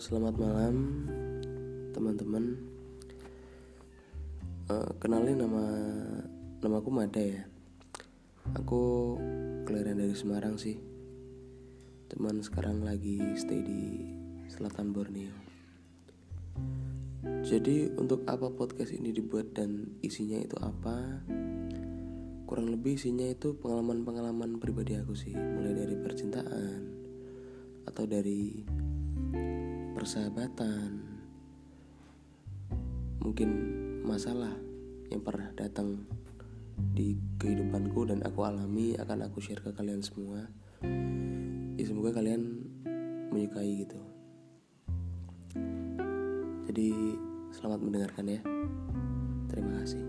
Selamat malam teman-teman. Uh, kenalin nama nama aku Mada ya. Aku kelahiran dari Semarang sih. Teman sekarang lagi stay di selatan Borneo. Jadi untuk apa podcast ini dibuat dan isinya itu apa? Kurang lebih isinya itu pengalaman-pengalaman pribadi aku sih, mulai dari percintaan atau dari persahabatan, mungkin masalah yang pernah datang di kehidupanku dan aku alami akan aku share ke kalian semua. Ya semoga kalian menyukai gitu. Jadi selamat mendengarkan ya. Terima kasih.